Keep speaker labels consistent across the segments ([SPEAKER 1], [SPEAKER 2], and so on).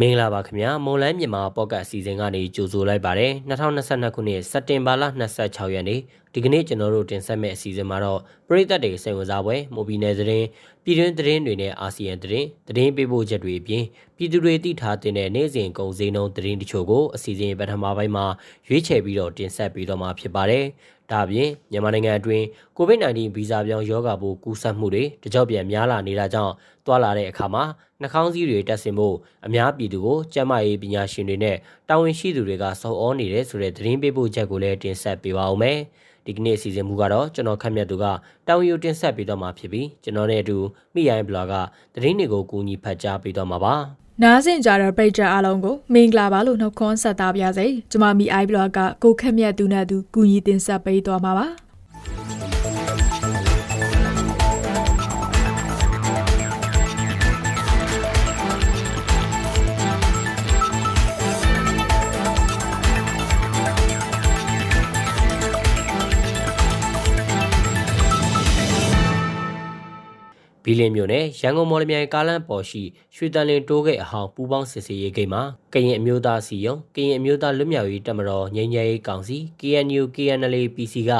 [SPEAKER 1] မင်္ဂလာပါခင်ဗျာမွန်လန်းမြန်မာပေါ့ကတ်အစီအစဉ်ကနေကြိုဆိုလိုက်ပါတယ်2022ခုနှစ်စက်တင်ဘာလ26ရက်နေ့ဒီကနေ့ကျွန်တော်တို့တင်ဆက်မယ့်အစီအစဉ်မှာတော့ပြည်သက်တွေစိတ်ဝင်စားပွဲမိုဘီနယ်သတင်းပြည်တွင်းသတင်းတွေနဲ့အာဆီယံသတင်းသတင်းပေးပို့ချက်တွေအပြင်ပြည်သူတွေသိထားတဲ့နေ့စဉ်ကုန်စည်နှုန်းသတင်းတချို့ကိုအစီအစဉ်ပထမပိုင်းမှာရွေးချယ်ပြီးတော့တင်ဆက်ပြီးတော့မှာဖြစ်ပါတယ်ဒါအပြင်မြန်မာနိုင်ငံအတွင်း COVID-19 ဗီဇပြောင်းရောဂါပိုးကူးစက်မှုတွေတကြော့ပြန်များလာနေတာကြောင့်တွာလာတဲ့အခါမှာနှာခေါင်းစည်းတွေတက်ဆင်ဖို့အများပြည်သူကိုကျန်းမာရေးပညာရှင်တွေနဲ့တာဝန်ရှိသူတွေကစောင့်ဩနေတယ်ဆိုတဲ့သတင်းပေးပို့ချက်ကိုလည်းတင်ဆက်ပေးပါဦးမယ်။ဒီကနေ့အစီအစဉ်မူကတော့ကျွန်တော်ခက်မြတ်သူကတောင်ယူတင်ဆက်ပေးတော့မှာဖြစ်ပြီးကျွန်တော်နဲ့အတူမိရိုင်းဘလော့ကသတင်းတွေကိုကူညီဖတ်ကြားပေးတော့မှာပါ။
[SPEAKER 2] နားဆင်ကြတဲ့ပရိသတ်အားလုံးကိုမင်္ဂလာပါလို့နှုတ်ခွန်းဆက်သပါရစေ။ကျွန်မမိအိုင်ဘလော့ကကိုခက်မြတ်သူနဲ့အတူကူညီတင်ဆက်ပေးသွားမှာပါ။
[SPEAKER 1] ဘီလင်းမြို့နယ်ရန်ကုန်မော်လမြိုင်ကားလမ်းပေါ်ရှိရွှေတန်လင်းတိုးဂိတ်အဟောင်းပူပေါင်းစစ်စေးရေးဂိတ်မှာကရင်အမျိုးသားစီယုံကရင်အမျိုးသားလွတ်မြောက်ရေးတပ်မတော်ငြိမ်းချမ်းရေးကောင်စီ KNU KNLA PC က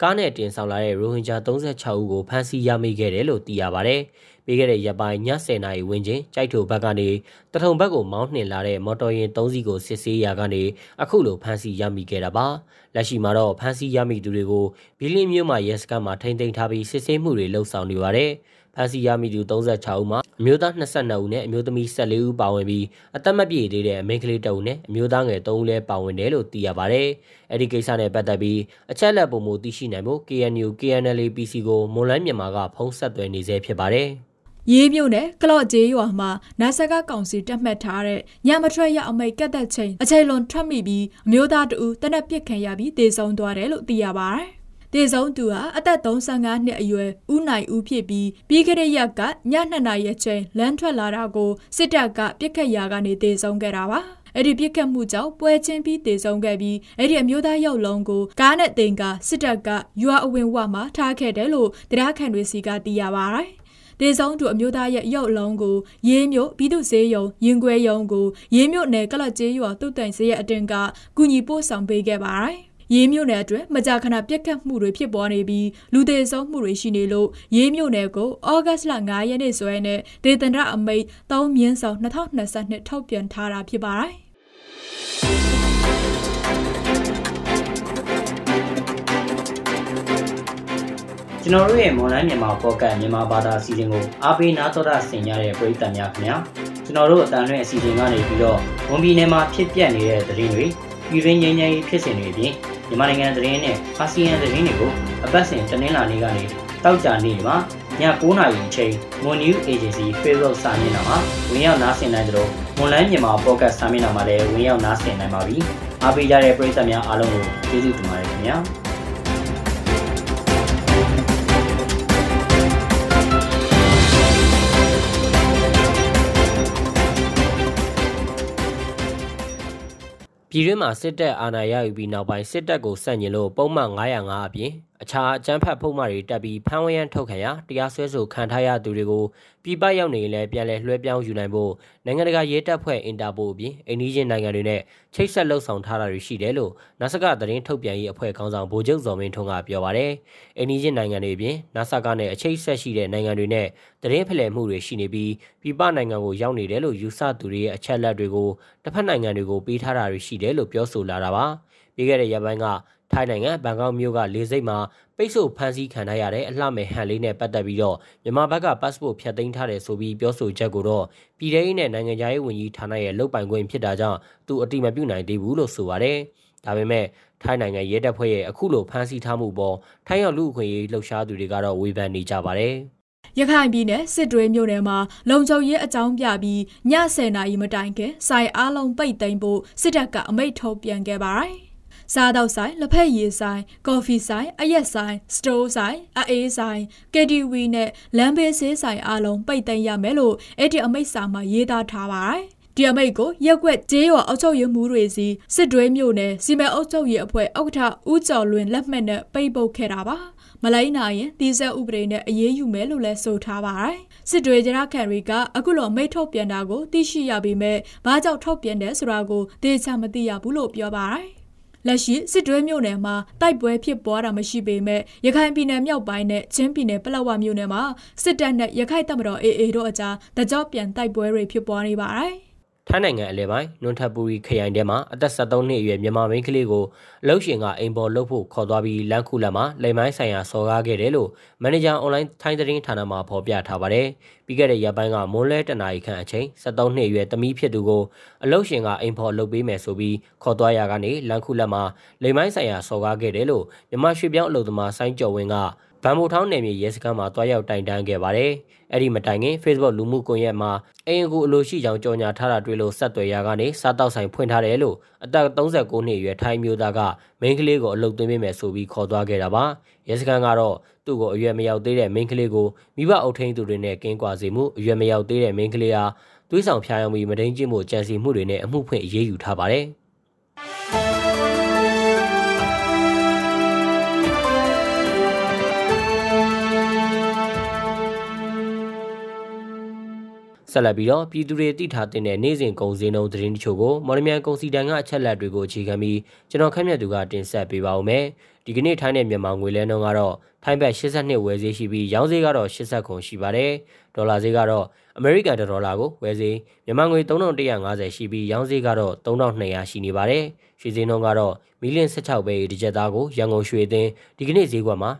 [SPEAKER 1] ကားနဲ့တင်ဆောင်လာတဲ့ရိုဟင်ဂျာ36ဦးကိုဖမ်းဆီးရမိခဲ့တယ်လို့သိရပါဗျ။ပြီးခဲ့တဲ့ရက်ပိုင်းည10:00နာရီဝန်းကျင်ကြိုက်ထိုဘက်ကနေတထုံဘက်ကိုမောင်းနှင်လာတဲ့မော်တော်ယာဉ်3စီးကိုစစ်ဆေးရာကနေအခုလိုဖမ်းဆီးရမိခဲ့တာပါ။လက်ရှိမှာတော့ဖမ်းဆီးရမိသူတွေကိုဘီလင်းမြို့မှာရဲစခန်းမှာထိန်းသိမ်းထားပြီးစစ်ဆေးမှုတွေလှုပ်ဆောင်နေပါတယ်။ ဖမ်းဆီးရမိသူ36ဦးမှာအမျိုးသား22ဦးနဲ့အမျိုးသမီး14ဦးပါဝင်ပြီးအသက်မပြည့်သေးတဲ့အမိန်းကလေးတအုပ်နဲ့အမျိုးသားငယ်3ဦးလည်းပါဝင်တယ်လို့သိရပါဗျ။အဲဒီကိစ္စနဲ့ပတ်သက်ပြီးအချက်လက်ပုံမူသိရှိနိုင်ဖို့ KNU KNLA PC ကိုမွန်လန်းမြန်မာကဖုံးဆက်သွယ်နေဆဲဖြစ်ပါတယ်။
[SPEAKER 2] ရေးမြို့နယ်ကလော့ကျေးရွာမှာနာဆက်ကကောင်စီတက်မှတ်ထားတဲ့ညမထွက်ရအမိတ်ကတ်သက်ချိန်အချိန်လွန်ထွက်မိပြီးအမျိုးသားတဦးတနက်ပစ်ခံရပြီးတေဆုံးသွားတယ်လို့သိရပါတယ်။ တည်ဆုံးသူဟာအသက်35နှစ်အရွယ်ဦးနိုင်ဦးဖြစ်ပြီးပြီးခဲ့တဲ့ရက်ကည2နာရီအချိန်လမ်းထွက်လာတာကိုစစ်တပ်ကပြစ်ခတ်ရာကနေတည်ဆုံးခဲ့တာပါအဲ့ဒီပြစ်ခတ်မှုကြောင့်ပွဲချင်းပြီးတည်ဆုံးခဲ့ပြီးအဲ့ဒီအမျိုးသားရုပ်လုံးကိုကားနဲ့တင်ကစစ်တပ်ကရွာအဝင်ဝမှာထားခဲ့တယ်လို့တရားခံတွေစီကသိရပါတယ်ဒေဆုံးသူအမျိုးသားရဲ့ရုပ်လုံးကိုရေးမြို့ပြည်သူ့ဈေးရုံရင်ခွဲရုံကိုရေးမြို့နယ်ကလတ်ကျေးရွာတုတ်တိုင်ဈေးရဲ့အတင်ကကူညီပို့ဆောင်ပေးခဲ့ပါတယ် ရေးမြို့နယ်အတွင်းမကြာခဏပြက်ခတ်မှုတွေဖြစ်ပေါ်နေပြီးလူသေးဆုံးမှုတွေရှိနေလို့ရေးမြို့နယ်ကိုဩဂတ်လ9ရက်နေ့စွဲနဲ့ဒေသန္တရအမိတ်3မြင်းဆောင်2022ထုတ်ပြန်ထားတာဖြစ်ပါတယ်
[SPEAKER 1] ကျွန်တော်တို့ရဲ့မွန်လိုင်းမြန်မာပေါ့ကတ်မြန်မာဘာသာအစီအစဉ်ကိုအားပေးနားတော်တာဆင်ကြတဲ့ပရိသတ်များခင်ဗျာကျွန်တော်တို့အတန်လွင့်အစီအစဉ်ကနေပြီးတော့ဝန်ပြည်နယ်မှာဖြစ်ပျက်နေတဲ့သတင်းတွေပြည်တွင်းငြိမ်းချမ်းရေးဖြစ်စဉ်တွေအပြင် မြန်မာနိုင်ငံသတင်းနဲ့အာဆီယံသတင်းတွေကိုအပတ်စဉ်တင်လာနေကနေတောက်ကြနေမှာည9:00နာရီအချိန် Moon News Agency Facebook စာမျက်နှာမှာဝင်ရောက်နားဆင်နိုင်ကြတော့ Online မြန်မာ Podcast စာမျက်နှာမှာလည်းဝင်ရောက်နားဆင်နိုင်ပါပြီ။အားပေးကြတဲ့ပရိသတ်များအားလုံးကိုကျေးဇူးတင်ပါတယ်ခင်ဗျာ။ ပြည်တွင်းမှာစစ်တပ်အာဏာရယူပြီးနောက်ပိုင်းစစ်တပ်ကိုစန့်ကျင်လို့ပုံမှန်905အပြင်အခြားအကြမ်းဖက်ဖုံးမှတွေတက်ပြီးဖမ်းဝရမ်းထုတ်ခံရတရားစွဲဆိုခံထားရသူတွေကိုပြည်ပရောက်နေရင်လည်းပြန်လည်လွှဲပြောင်းယူနိုင်ဖို့နိုင်ငံတကာရဲတပ်ဖွဲ့အင်တာပိုအပြင်အိန္ဒိယနိုင်ငံတွေနဲ့ချိတ်ဆက်လှုပ်ဆောင်ထားတာတွေရှိတယ်လို့နာဆကသတင်းထုတ်ပြန်ရေးအဖွဲ့ခေါင်းဆောင်ဗိုလ်ချုပ်ဇော်မင်းထွန်းကပြောပါရယ်အိန္ဒိယနိုင်ငံတွေအပြင်နာဆကနဲ့အချိတ်ဆက်ရှိတဲ့နိုင်ငံတွေနဲ့သတင်းဖလှယ်မှုတွေရှိနေပြီးပြည်ပနိုင်ငံကိုရောက်နေတယ်လို့ယူဆသူတွေရဲ့အချက်လက်တွေကိုတစ်ဖက်နိုင်ငံတွေကိုပေးထားတာတွေရှိတယ်လို့ပြောဆိုလာတာပါပြီးခဲ့တဲ့ရက်ပိုင်းက ထိုင်းနိုင်ငံဘန်ကောက်မြို့ကလေဆိပ်မှာပိတ်ဆို့ဖမ်းဆီးခံထားရတဲ့အလှမဲ့ဟန်လေးနဲ့ပတ်သက်ပြီးတော့မြန်မာဘက်က passport ဖြတ်သိမ်းထားတယ်ဆိုပြီးပြောဆိုချက်ကိုတော့ပြည်ထောင်ရေးနဲ့နိုင်ငံခြားရေးဝန်ကြီးဌာနရဲ့လုပ်ပိုင်ခွင့်ဖြစ်တာကြောင့်သူအတိမပြုနိုင်သေးဘူးလို့ဆိုပါတယ်။ဒါပေမဲ့ထိုင်းနိုင်ငံရဲတပ်ဖွဲ့ရဲ့အခုလိုဖမ်းဆီးထားမှုပေါ်ထိုင်းရောက်လူအခွင့်အရေးလှုပ်ရှားသူတွေကတော့ဝေဖန်နေကြပါတယ်။
[SPEAKER 2] ရခိုင်ပြည်နယ်စစ်တွေမြို့နယ်မှာလုံခြုံရေးအကြောင်းပြပြီးည10:00နာရီမတိုင်ခင်စိုင်အားလုံးပိတ်သိမ်းဖို့စစ်တပ်ကအမိန့်ထုတ်ပြန်ခဲ့ပါတယ်။ စားတောက်ဆိုင်လက်ဖက်ရည်ဆိုင်ကော်ဖီဆိုင်အရက်ဆိုင်စတိုးဆိုင်အေးဆိုင် KTV နဲ့လမ်းဘေးဆေးဆိုင်အားလုံးပိတ်သိမ်းရမယ်လို့အဲ့ဒီအမိန့်စာမှာရေးသားထားပါတယ်ဒီအမိတ်ကိုရက်ွက်ကျေးရွာအောက်ချုပ်ရေးမှုတွေစီစစ်တွဲမြို့နယ်စီမံအုပ်ချုပ်ရေးအဖွဲ့ဥက္ကဋ္ဌဦးကျော်လွင်လက်မှတ်နဲ့ပိတ်ပုတ်ခဲ့တာပါ
[SPEAKER 3] မလိုက်နိုင်ရင်တီးဆက်ဥပဒေနဲ့အရေးယူမယ်လို့လည်းဆိုထားပါတယ်စစ်တွေကြရခံတွေကအခုလိုမိတ်ထုတ်ပြန်တာကိုသိရှိရပေမဲ့ဘာကြောင့်ထုတ်ပြန်တယ်ဆိုတာကိုသေချာမသိရဘူးလို့ပြောပါတယ် လက်ရှိစစ်တွဲမြို့နယ်မှာတိုက်ပွဲဖြစ်ပွားတာမရှိပေမဲ့ရခိုင်ပြည်နယ်မြောက်ပိုင်းနဲ့ချင်းပြည်နယ်ပလက်ဝမြို့နယ်မှာစစ်တပ်နဲ့ရခိုင်တပ်မတော် AA တို့အကြားတကြောပြန်တိုက်ပွဲတွေဖြစ်ပွားနေပါတယ်။
[SPEAKER 1] ထိုင်းနိုင်ငံအလဲပိုင်းနွန်ထပူရီခရိုင်ထဲမှာအသက်73နှစ်အရွယ်မြန်မာမိန်းကလေးကိုအလုရှင်ကအိမ်ပေါ်လှုပ်ဖို့ခေါ်သွားပြီးလမ်းခုလမ်းမှာလိမ်မိုင်းဆိုင်ရာစော်ကားခဲ့တယ်လို့မန်နေဂျာအွန်လိုင်းထိုင်းသတင်းဌာနမှဖော်ပြထားပါတယ်။ပြီးခဲ့တဲ့ရက်ပိုင်းကမွန်းလဲတနာရီခန့်အချိန်73နှစ်အရွယ်သမီးဖြစ်သူကိုအလုရှင်ကအိမ်ပေါ်လှုပ်ပေးမယ်ဆိုပြီးခေါ်သွားရကနေလမ်းခုလမ်းမှာလိမ်မိုင်းဆိုင်ရာစော်ကားခဲ့တယ်လို့မြမရွှေပြောင်းအလုပ်သမားဆိုင်းကျော်ဝင်းက ဗန်မိုထောင်းနယ်မြေရဲစခန်းမှာတွားရောက်တိုင်တန်းခဲ့ပါတယ်။အဲ့ဒီမတိုင်ခင် Facebook လူမှုကွန်ရက်မှာအင်ကူအလိုရှိကြောင်းကြော်ညာထားတာတွေ့လို့ဆက်သွယ်ရာကနေစားတောက်ဆိုင်ဖွင့်ထားတယ်လို့အသက်39နှစ်အရွယ်ထိုင်းမျိုးသားကမိန်းကလေးကိုအလုပ်သွင်းပေးမယ်ဆိုပြီးခေါ်သွားခဲ့တာပါ။ရဲစခန်းကတော့သူ့ကိုအရွယ်မရောက်သေးတဲ့မိန်းကလေးကိုမိဘအုပ်ထိန်းသူတွေနဲ့ကင်းကွာစေမှုအရွယ်မရောက်သေးတဲ့မိန်းကလေးဟာသွေးဆောင်ဖျားယောင်းပြီးမဒိန်ကျင့်မှုကြံစီမှုတွေနဲ့အမှုဖွင့်အရေးယူထားပါတယ်။ ဆက်လက်ပြီးတော့ပြည်သူတွေသိထားတဲ့နေ့စဉ်ကုန်စည်နှုန်းသတင်းတချို့ကိုမော်လမြိုင်ကုန်စည်တန်ကအချက်လက်တွေကိုအခြေခံပြီးကျွန်တော်ခန့်မှန်းသူကတင်ဆက်ပေးပါဦးမယ်။ဒီကနေ့ထိုင်းနဲ့မြန်မာငွေလဲနှုန်းကတော့ထိုင်းဘတ်82ဝယ်ဈေးရှိပြီးရောင်းဈေးကတော့80ခုရှိပါတယ်။ဒေါ်လာဈေးကတော့အမေရိကန်ဒေါ်လာကိုဝယ်ဈေးမြန်မာငွေ3150ရှိပြီးရောင်းဈေးကတော့3200ရှိနေပါတယ်။ရွှေဈေးနှုန်းကတော့မီလီယံ16ပဲဒီကျပ်သားကိုရန်ကုန်ရွှေအသင်းဒီကနေ့ဈေးကွက်မှာ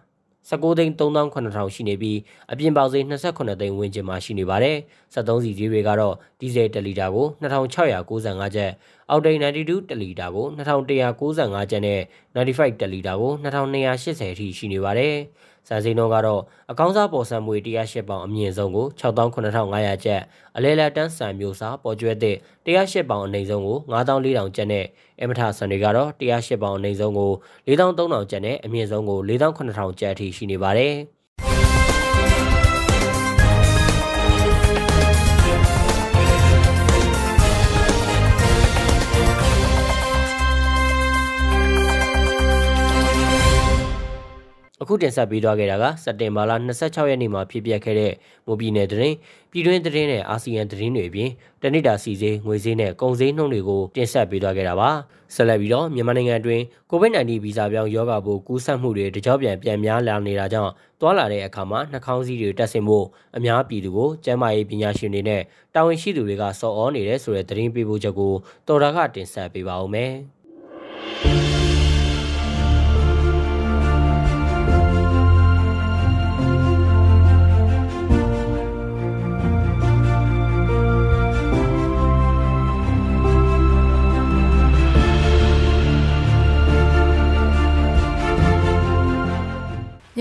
[SPEAKER 1] 19သိန်း3800ရှိနေပြီးအပြင်ပေါက်ဈေး28သိန်းဝန်းကျင်မှာရှိနေပါတယ်။73စီဈေးတွေကတော့ဒီဇယ်1လီတာကို2695ကျပ်၊အောက်တိန်92တလီတာကို2195ကျပ်နဲ့95တလီတာကို2280အထိရှိနေပါတယ်။ စံစင်းတော့ကတော့အကောင်းစားပေါ်ဆံမွေ108ပေါင်အမြင့်ဆုံးကို68500ကျပ်အလဲလက်တန်းစံမျိုးစားပေါ်ကျွဲတဲ့108ပေါင်အနိမ့်ဆုံးကို9400ကျပ်နဲ့အမထဆန်တွေကတော့108ပေါင်အနိမ့်ဆုံးကို4300ကျပ်နဲ့အမြင့်ဆုံးကို4800ကျပ်အထိရှိနေပါတယ်။ အခုတင်ဆက်ပေးသွားခဲ့တာကစက်တင်ဘာလ26ရက်နေ့မှာဖြစ်ပျက်ခဲ့တဲ့မိုးပြည်နယ်သတင်းပြည်တွင်းသတင်းနဲ့အာဆီယံသတင်းတွေအပြင်တနိတာစီစေးငွေစေးနဲ့ကုန်စည်နှုန်းတွေကိုတင်ဆက်ပေးသွားခဲ့တာပါဆက်လက်ပြီးတော့မြန်မာနိုင်ငံအတွင်း COVID-19 ဗီဇပြောင်းရောဂါပိုးကူးစက်မှုတွေတကြောပြန်ပြန်များလာနေတာကြောင့်တွာလာတဲ့အခါမှာနှာခေါင်းစည်းတွေတက်ဆင်ဖို့အများပြည်သူကိုကျန်းမာရေးပညာရှင်တွေနဲ့တာဝန်ရှိသူတွေကစော်ဩနေတယ်ဆိုတဲ့သတင်းပေးပို့ချက်ကိုတော်တာကတင်ဆက်ပေးပါဦးမယ်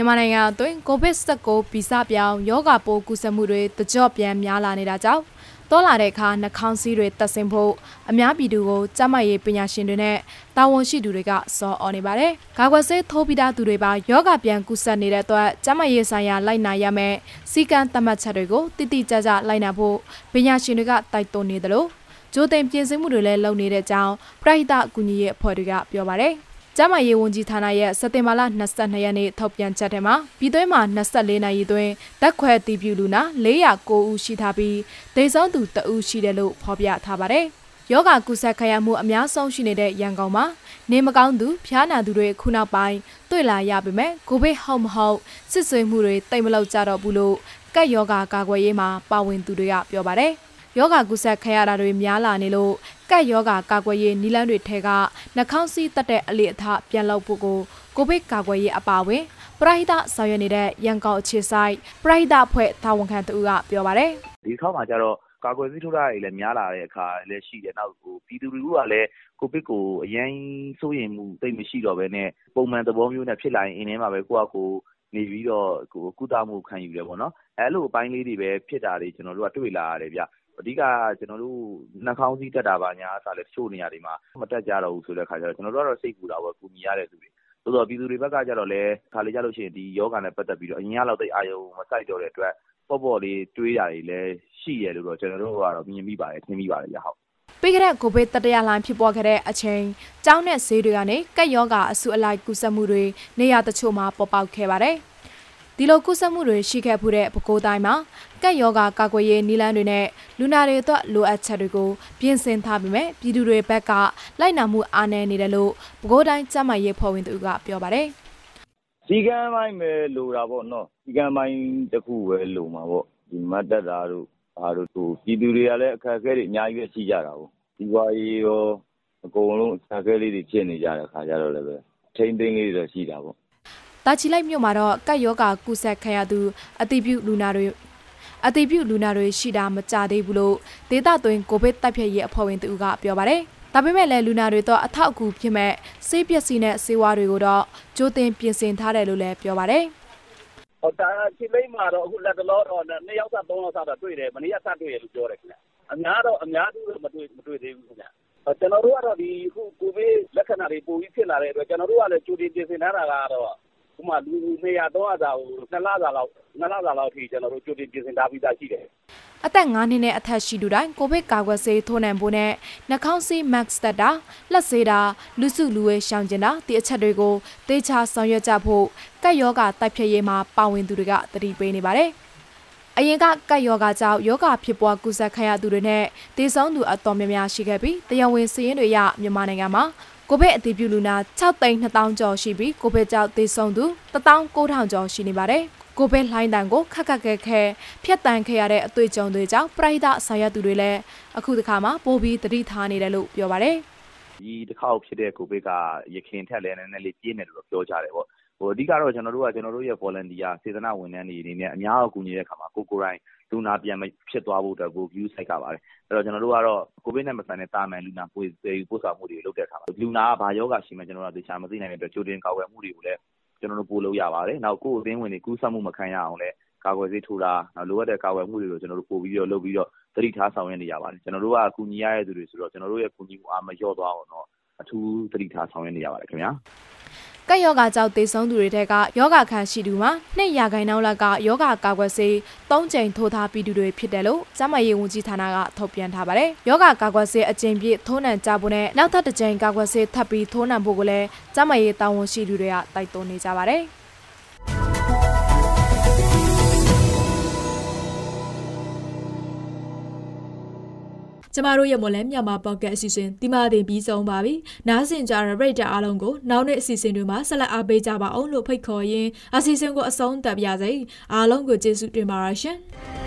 [SPEAKER 3] မြန်မာနိုင်ငံအတွင်း COVID-19 ဗီဇပြောင်းယောဂါပိုးကူးစက်မှုတွေတကြော့ပြန်များလာနေတာကြောင့်တော်လာတဲ့အခါနှာခေါင်းစည်းတွေတက်ဆင်ဖို့အများပြည်သူကိုကျန်းမာရေးပညာရှင်တွေနဲ့တာဝန်ရှိသူတွေကစော်အော်နေပါတယ်။ကာကွယ်ဆေးထိုးပြီးသားသူတွေပါယောဂပြန်ကူးစက်နေတဲ့အတွက်ကျန်းမာရေးဆိုင်ရာလိုက်နာရမယ်စီကံသတ်မှတ်ချက်တွေကိုတိတိကျကျလိုက်နာဖို့ပညာရှင်တွေကတိုက်တွန်းနေတယ်လို့ဂျိုတင်ပြင်ဆင်မှုတွေလည်းလုပ်နေတဲ့အကြောင်းပရိဟိတအကူအညီရေးအဖွဲ့တွေကပြောပါတယ်။ ကျမရေးဝန်ကြီးဌာနရဲ့စက်တင်ဘာလ22ရက်နေ့ထုတ်ပြန်ချက်ထဲမှာပြည်သွင်းမှာ24နိုင်ရီတွင်တက်ခွဲတီးပြူလူနာ409ဦးရှိထားပြီးဒေဆုံးသူ2ဦးရှိတယ်လို့ဖော်ပြထားပါတယ်။ယောဂကုသခရမှုအများဆုံးရှိနေတဲ့ရန်ကုန်မှာနေမကောင်းသူဖျားနာသူတွေခုနောက်ပိုင်းတွေ့လာရပေမဲ့ကိုဗစ်ဟုတ်မဟုတ်စစ်ဆွေးမှုတွေတိတ်မလောက်ကြတော့ဘူးလို့ကက်ယောဂကာကွယ်ရေးမှာပါဝင်သူတွေကပြောပါတယ်။ ယောဂကုဆက်ခရတာတွေများလာနေလို့ကက်ယောဂကာကွယ်ရေးနီလန်းတွေထဲကနှာခေါင်းစည်းတက်တဲ့အလေအထပြန်လုပ်ဖို့ကိုကိုဗစ်ကာကွယ်ရေးအပါအဝင်ပရိဟိတဆောင်ရွက်နေတဲ့ရန်ကုန်အခြေဆိုင်ပရိဟိတအဖွဲ့တာဝန်ခံတူကပြောပါတယ်
[SPEAKER 4] ဒီခေါက်မှာကျတော့ကာကွယ်ဆေးထိုးတာတွေလည်းများလာတဲ့အခါလည်းရှိတယ်နောက်ဟိုပြည်သူလူထုကလည်းကိုဗစ်ကိုအရင်စိုးရိမ်မှုတိတ်မရှိတော့ဘဲနဲ့ပုံမှန်သဘောမျိုးနဲ့ဖြစ်လာရင်အင်းထဲမှာပဲကိုယ့်အကိုနေပြီးတော့ကိုကုသမှုခံယူတယ်ပေါ့နော်အဲလိုအပိုင်းလေးတွေပဲဖြစ်တာတွေကျွန်တော်တို့ကတွေ့လာရတယ်ဗျ အဓိက ကျွန်တော်တို့ နှာခေါင်းစည်းတက်တာပါညာအစားလဲတချို့နေရာတွေမှာ မတက်ကြတော့ဘူးဆိုတဲ့ခါကျတော့ ကျွန်တော်တို့ကတော့ စိတ်ပူတာပေါ့ ကူညီရတဲ့သူတွေ သို့တော့ပြည်သူတွေဘက်ကကြတော့လဲခါလေကြလို့ရှိရင် ဒီယောဂနဲ့ ပတ်သက်ပြီးတော့ အရင်ကလောက် သိအာယုံမဆိုင်တော့တဲ့အတွက် ပေါ့ပေါ့လေး တွေးတာတွေလည်း ရှိရလို့တော့ ကျွန်တော်တို့ကတော့ မြင်မိပါတယ်သင်မိပါတယ်ကြဟုတ်
[SPEAKER 3] ပြီးခဲ့တဲ့ ကိုဗစ်တတိယလှိုင်းဖြစ်ပေါ်ခဲ့တဲ့အချိန် ကျောင်းနဲ့ ဈေးတွေကနေကက်ယောဂအဆုအလိုက်ကူးစက်မှုတွေ နေရာတချို့မှာ ပေါ်ပေါက်ခဲ့ပါတယ်။ ဒီလိုကူးစက်မှုတွေရှိခဲ့မှုတဲ့ပဲခူးတိုင်းမှာကက်ယောဂကာကွယ်ရေးနည်းလမ်းတွေနဲ့လူနာတွေအတွက်လိုအပ်ချက်တွေကိုပြင်ဆင်ထားပြီးမြပြည်သူတွေဘက်ကလိုက်နာမှုအားနည်းနေတယ်လို့ပဲခူးတိုင်းကျန်းမာရေးဖော်ဝင်သူကပြောပါတယ်။
[SPEAKER 5] စီကံပိုင်းပဲလိုတာပေါ့နော်။စီကံပိုင်းတစ်ခုပဲလိုမှာပေါ့။ဒီမတ်တက်တာတို့ဘာတို့သူပြည်သူတွေကလည်းအခက်အခဲတွေအများကြီးပဲရှိကြတာကိုဒီဝါရီရောအကုန်လုံးအခက်အခဲလေးတွေဖြစ်နေကြတဲ့ခါကြတော့လည်းပဲထိမ့်သိမ်းလေးတွေတော့ရှိတာပေါ့
[SPEAKER 3] တာချီလိုက်မြို့မှာတော့ကတ်ယောဂကုဆက်ခံရသူအတိပြုလူနာတွေအတိပြုလူနာတွေရှိတာမကြသေးဘူးလို့ဒေတာသွင်းကိုဗစ်တိုက်ဖျက်ရေးအဖွဲ့ဝင်တူကပြောပါတယ်ဒါပေမဲ့လည်းလူနာတွေတော့အထောက်အကူဖြစ်မဲ့ဆေးပစ္စည်းနဲ့ဆေးဝါးတွေကိုတော့ကြိုတင်ပြင်ဆင်ထားတယ်လို့လည်းပြောပါတယ်။
[SPEAKER 6] ဟိုတာချီလိမ့်မှာတော့အခုလက်တလောတော့နှစ်ယောက်စားသုံးယောက်စားတော့တွေ့တယ်မနေ့ကစတွေ့ရလို့ပြောတယ်ခင်ဗျအများတော့အများကြီးမတွေ့မတွေ့သေးဘူးခင်ဗျကျွန်တော်တို့ကတော့ဒီခုကိုဗစ်လက္ခဏာတွေပိုပြီးဖြစ်လာတဲ့အတွက်ကျွန်တော်တို့ကလည်းကြိုတင်ပြင်ဆင်ထားတာကတော့ ဥမာ လူ200 300စာကို2လစာလောက်2လစာလောက်အထိကျွန်တော်တို့ကြိုတင်ပြင်ဆင်ထားပြီးသားရှိတယ်
[SPEAKER 3] အသက်9နှစ်နဲ့ အထက်ရှိသူတိုင်း ကိုဗစ်ကာကွယ်ဆေးထိုးနှံဖို့နဲ့ နှာခေါင်းဆေး Max တက်တာ လက်ဆေးတာ လူစုလူဝေးရှောင်ကျင်တာ ဒီအချက်တွေကို သေချာဆောင်ရွက်ကြဖို့ကက်ယောဂတိုက်ဖြတ်ရေးမှာ ပါဝင်သူတွေကတတိပေးနေပါတယ်။အရင်ကကက်ယောဂကြောင့်ယောဂဖြစ်ပွားကုသခံရသူတွေနဲ့ဒေဆုံးသူ အတော်များများရှိခဲ့ပြီး တရားဝင်စည်ရင်းတွေရမြန်မာနိုင်ငံမှာ ကိုဗစ်အတည်ပြုလူနာ6သိန်း2000ကျော်ရှိပြီးကိုဗစ်ကြောင့်သေဆုံးသူ19000ကျော်ရှိနေပါတယ်။ကိုဗစ်လှိုင်းတန်ကိုခက်ခက်ခဲခဲဖျက်တမ်းခဲ့ရတဲ့အတွေ့အကြုံတွေကြောင့်ပရိသတ်ဆောင်ရွက်သူတွေလည်းအခုတစ်ခါမှပိုပြီးတတိထားနေတယ်လို့ပြောပါတယ်
[SPEAKER 4] ဒီတစ်ခါဖြစ်တဲ့ကိုဗစ်ကရခင်ထက်လည်းနည်းနည်းလေးပြင်းတယ်လို့ပြောကြတယ်ပေါ့ဟို အဓိကတော့ ကျွန်တော်တို့က ကျွန်တော်တို့ရဲ့ volunteer စေတနာဝန်ထမ်းတွေအနေနဲ့ အများအကူအညီတဲ့အခါမှာ ကိုကိုရိုင်းလူနာပြန်မဖြစ်သွားဖို့အတွက်ကို view site ကပါတယ် အဲ့တော့ ကျွန်တော်တို့ကတော့ ကိုဗစ်နဲ့မဆိုင်တဲ့တာမန်လူနာပို့ပို့ဆောင်မှုတွေလုပ်တဲ့အခါမှာ လူနာက ဘာယောဂရှိမှကျွန်တော်တို့က သေချာမသိနိုင်တဲ့အတွက် ကြိုတင်ကာကွယ်မှုတွေကိုလည်း ကျွန်တော်တို့ ပို့လို့ရပါတယ်။နောက် ကိုယ့်အသင်းဝင်တွေ ကူးစက်မှုမခံရအောင်လည်း ကာကွယ်ဆေးထိုးတာနောက်လိုအပ်တဲ့ ကာကွယ်မှုတွေကို ကျွန်တော်တို့ ပို့ပြီးတော့လုပ်ပြီးတော့ သတိထားဆောင်ရွက်နေရပါတယ်။ကျွန်တော်တို့ကအကူအညီရတဲ့သူတွေဆိုတော့ ကျွန်တော်တို့ရဲ့ ကူညီမှုအား မလျော့သွားအောင်တော့ အထူးသတိထားဆောင်ရွက်နေရပါတယ်ခင်ဗျာ။
[SPEAKER 3] ကပ်ယောဂကြောင့်သေဆုံးသူတွေထက်ကယောဂခံရှိသူမှာနှစ်ရာခိုင်နှုန်းလောက်ကယောဂကာကွယ်ဆေး၃ကြိမ်ထိုးထားပြီးသူတွေဖြစ်တယ်လို့ကျန်းမာရေးဝန်ကြီးဌာနကထုတ်ပြန်ထားပါတယ်။ယောဂကာကွယ်ဆေးအကြိမ်ပြည့်ထိုးနှံကြဖို့နဲ့နောက်ထပ်တစ်ကြိမ်ကာကွယ်ဆေးထပ်ပြီးထိုးနှံဖို့ကိုလည်းကျန်းမာရေးတာဝန်ရှိသူတွေကတိုက်တွန်းနေကြပါတယ်။
[SPEAKER 2] ကျမတို့ရဲ့မွန်လန်းမြန်မာပေါ့ကတ်အစီအစဉ်ဒီမှာတင်ပြီးဆုံးပါပြီ။နားဆင်ကြရတဲ့ပရိသတ်အားလုံးကိုနောက်နေ့အစီအစဉ်တွေမှာဆက်လက်အားပေးကြပါအောင်လို့ဖိတ်ခေါ်ရင်းအစီအစဉ်ကိုအဆုံးသတ်ပါရစေ။အားလုံးကိုကျေးဇူးတင်ပါရရှင်။